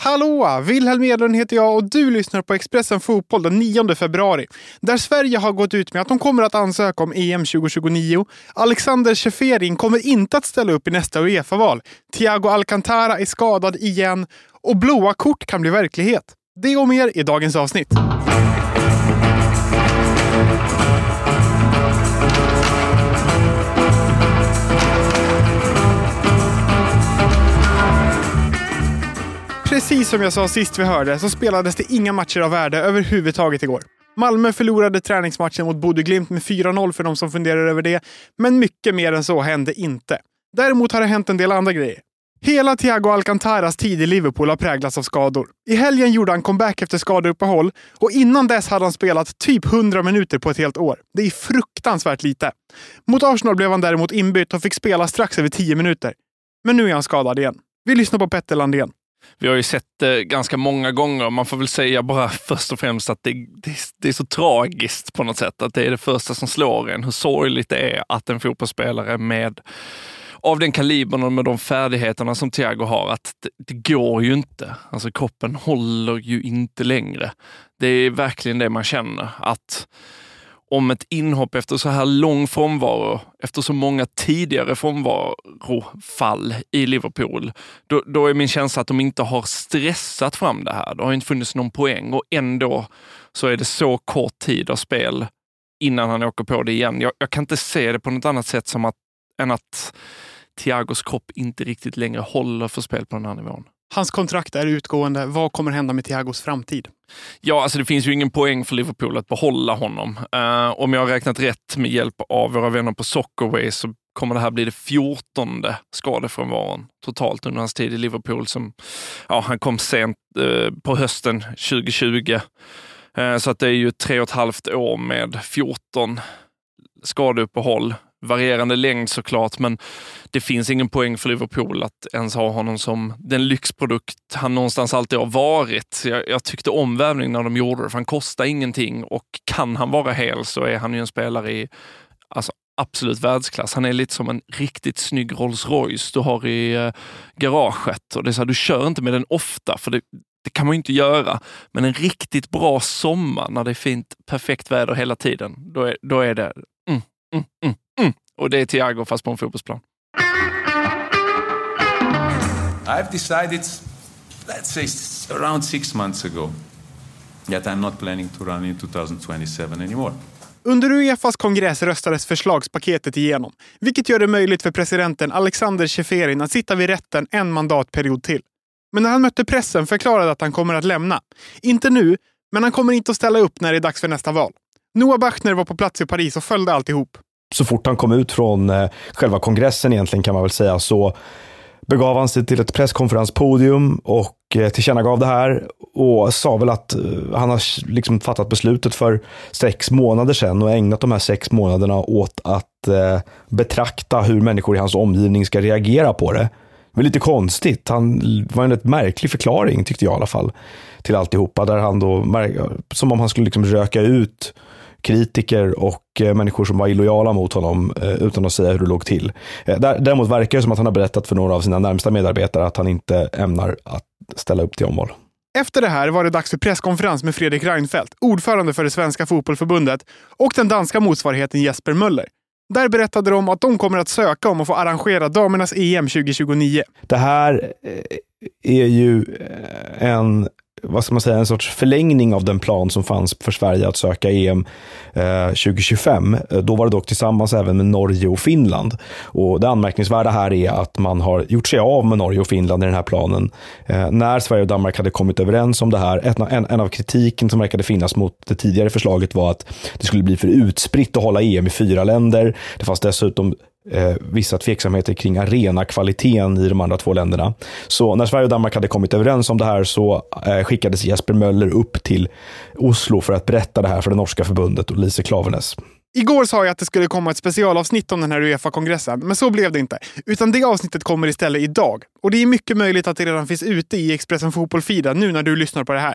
Hallå! Wilhelm Edlund heter jag och du lyssnar på Expressen Fotboll den 9 februari. Där Sverige har gått ut med att de kommer att ansöka om EM 2029. Alexander Ceferin kommer inte att ställa upp i nästa Uefa-val. Thiago Alcantara är skadad igen och blåa kort kan bli verklighet. Det och mer i dagens avsnitt. Precis som jag sa sist vi hörde så spelades det inga matcher av värde överhuvudtaget igår. Malmö förlorade träningsmatchen mot Bodeglimt med 4-0 för de som funderar över det, men mycket mer än så hände inte. Däremot har det hänt en del andra grejer. Hela Thiago Alcantaras tid i Liverpool har präglats av skador. I helgen gjorde han comeback efter skadeuppehåll och innan dess hade han spelat typ 100 minuter på ett helt år. Det är fruktansvärt lite. Mot Arsenal blev han däremot inbytt och fick spela strax över 10 minuter. Men nu är han skadad igen. Vi lyssnar på Petter Landén. Vi har ju sett det ganska många gånger. Man får väl säga bara först och främst att det, det, det, är så tragiskt på något sätt. Att det är det första som slår en. Hur sorgligt det är att en fotbollsspelare med av den kalibern och med de färdigheterna som Thiago har, att det, det, går ju inte. Alltså kroppen håller ju inte längre. Det är verkligen det man känner. att om ett inhopp efter så här lång frånvaro, efter så många tidigare frånvarofall i Liverpool, då, då, är min känsla att de inte har stressat fram det här. Det har inte funnits någon poäng och ändå så är det så kort tid av spel innan han åker på det igen. Jag, jag kan inte se det på något annat sätt som att, än att Thiagos kropp inte riktigt längre håller för spel på den här nivån. Hans kontrakt är utgående. Vad kommer hända med Thiagos framtid? Ja, alltså det finns ju ingen poäng för Liverpool att behålla honom. Uh, om jag har räknat rätt med hjälp av våra vänner på Soccerway så kommer det här bli det fjortonde skadefrånvaron totalt under hans tid i Liverpool. Som, ja, han kom sent uh, på hösten 2020. Uh, eh, så att det är ju tre och ett halvt år med 14 skadeuppehåll varierande längd såklart, men det finns ingen poäng för Liverpool att ens ha honom som den lyxprodukt han någonstans alltid har varit. Jag, jag tyckte om värvningen när de gjorde det, för han kostar ingenting och kan han vara hel så är han ju en spelare i alltså, absolut världsklass. Han är lite som en riktigt snygg Rolls Royce du har i eh, garaget. Och det är så här, du kör inte med den ofta, för det, det kan man ju inte göra. Men en riktigt bra sommar när det är fint, perfekt väder hela tiden, då är, då är det mm, mm, mm, och det är Thiago fast på en fotbollsplan. I've decided, let's say around six months ago, that I'm not planning to run in 2027 anymore. Under Uefas kongress röstades förslagspaketet igenom, vilket gör det möjligt för presidenten Alexander Ceferin att sitta vid rätten en mandatperiod till. Men när han mötte pressen förklarade att han kommer att lämna. Inte nu, men han kommer inte att ställa upp när det är dags för nästa val. Noah Bachner var på plats i Paris och följde alltihop så fort han kom ut från eh, själva kongressen egentligen kan man väl säga så begav han sig till ett presskonferenspodium och eh, tillkännagav det här och sa väl att eh, han har liksom fattat beslutet för sex månader sedan och ägnat de här sex månaderna åt att betrakta hur människor i hans omgivning ska reagera på det. Det var lite konstigt. Han var en rätt märklig förklaring, tyckte jag i alla fall, till alltihopa. Där han då, som om han skulle liksom röka ut kritiker och eh, människor som var illojala mot honom eh, utan att säga hur det låg till. Eh, däremot verkar det som att han har berättat för några av sina närmsta medarbetare att han inte ämnar att ställa upp till omval. Efter det här var det dags för presskonferens med Fredrik Reinfeldt, ordförande för det svenska fotbollförbundet, och den danska motsvarigheten Jesper Möller. Där berättade de att de kommer att söka om att få arrangera damernas EM 2029. Det här är ju en vad ska man säga, en sorts förlängning av den plan som fanns för Sverige att söka EM eh, 2025. Eh, då var det dock tillsammans även med Norge och Finland. Och det anmärkningsvärda här är att man har gjort sig av med Norge och Finland i den här planen. Eh, när Sverige och Danmark hade kommit överens om det här, en, en av kritiken som verkade finnas mot det tidigare förslaget var att det skulle bli för utspritt att hålla EM i fyra länder. Det fanns dessutom eh, vissa tveksamheter kring arenakvaliteten i de andra två länderna. Så när Sverige och Danmark hade kommit överens om det här så eh, skickades Jesper Möller upp till Oslo för att berätta det här för det norska förbundet och Lise Klaveness. Igår sa jag att det skulle komma ett specialavsnitt om den här Uefa-kongressen, men så blev det inte. Utan det avsnittet kommer istället idag. Och det är mycket möjligt att det redan finns ute i Expressen Fotboll-feeden nu när du lyssnar på det här.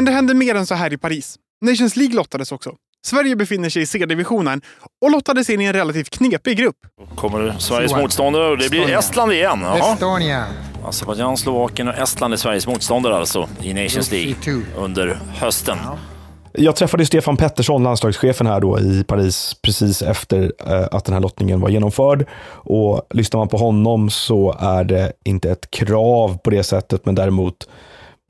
Men det hände mer än så här i Paris. Nations League lottades också. Sverige befinner sig i C-divisionen och lottades in i en relativt knepig grupp. Kommer Sveriges motståndare och det blir Estland igen. Jaha. Estonia. Azerbajdzjan, Slovakien och Estland är Sveriges motståndare alltså i Nations League under hösten. Jag träffade Stefan Pettersson, landslagschefen här då i Paris, precis efter eh, att den här lottningen var genomförd. Och lyssnar man på honom så är det inte ett krav på det sättet, men däremot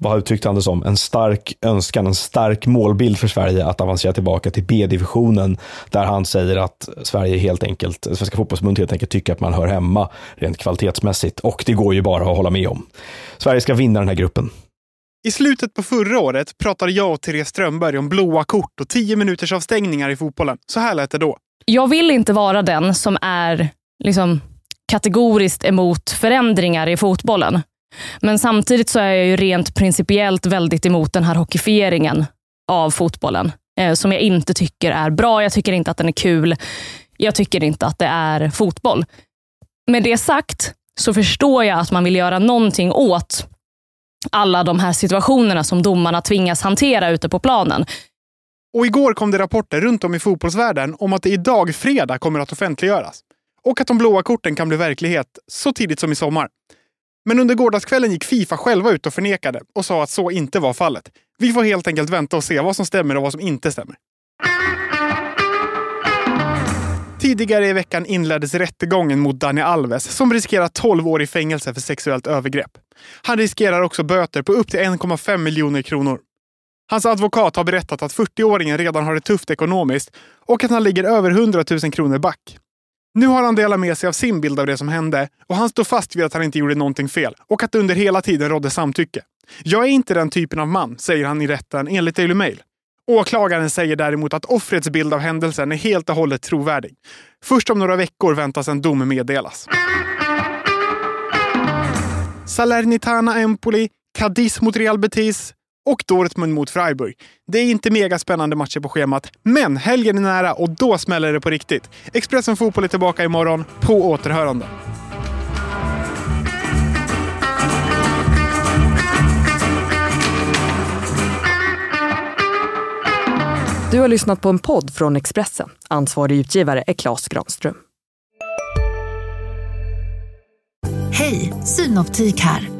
vad uttryckte han det som? En stark önskan, en stark målbild för Sverige att avancera tillbaka till B-divisionen. Där han säger att Sverige helt enkelt, Svenska fotbollsförbundet helt enkelt tycker att man hör hemma rent kvalitetsmässigt. Och det går ju bara att hålla med om. Sverige ska vinna den här gruppen. I slutet på förra året pratade jag och Therese Strömberg om blåa kort och tio minuters avstängningar i fotbollen. Så här lät det då. Jag vill inte vara den som är liksom, kategoriskt emot förändringar i fotbollen. Men samtidigt så är jag ju rent principiellt väldigt emot den här hockeyfieringen av fotbollen. Eh, som jag inte tycker är bra. Jag tycker inte att den är kul. Jag tycker inte att det är fotboll. Med det sagt så förstår jag att man vill göra någonting åt alla de här situationerna som domarna tvingas hantera ute på planen. Och igår kom det rapporter runt om i fotbollsvärlden om att det idag, fredag, kommer att offentliggöras. Och att de blåa korten kan bli verklighet så tidigt som i sommar. Men under gårdagskvällen gick Fifa själva ut och förnekade och sa att så inte var fallet. Vi får helt enkelt vänta och se vad som stämmer och vad som inte stämmer. Tidigare i veckan inleddes rättegången mot Dani Alves som riskerar 12 år i fängelse för sexuellt övergrepp. Han riskerar också böter på upp till 1,5 miljoner kronor. Hans advokat har berättat att 40-åringen redan har det tufft ekonomiskt och att han ligger över 100 000 kronor back. Nu har han delat med sig av sin bild av det som hände och han står fast vid att han inte gjorde någonting fel och att det under hela tiden rådde samtycke. Jag är inte den typen av man, säger han i rätten enligt Daily Mail. Åklagaren säger däremot att offrets bild av händelsen är helt och hållet trovärdig. Först om några veckor väntas en dom meddelas. Salernitana Empoli, Cadiz mot Real Betis och Dortmund mot Freiburg. Det är inte mega spännande matcher på schemat, men helgen är nära och då smäller det på riktigt. Expressen Fotboll är tillbaka imorgon. På återhörande. Du har lyssnat på en podd från Expressen. Ansvarig utgivare är Klas Granström. Hej, Synoptik här.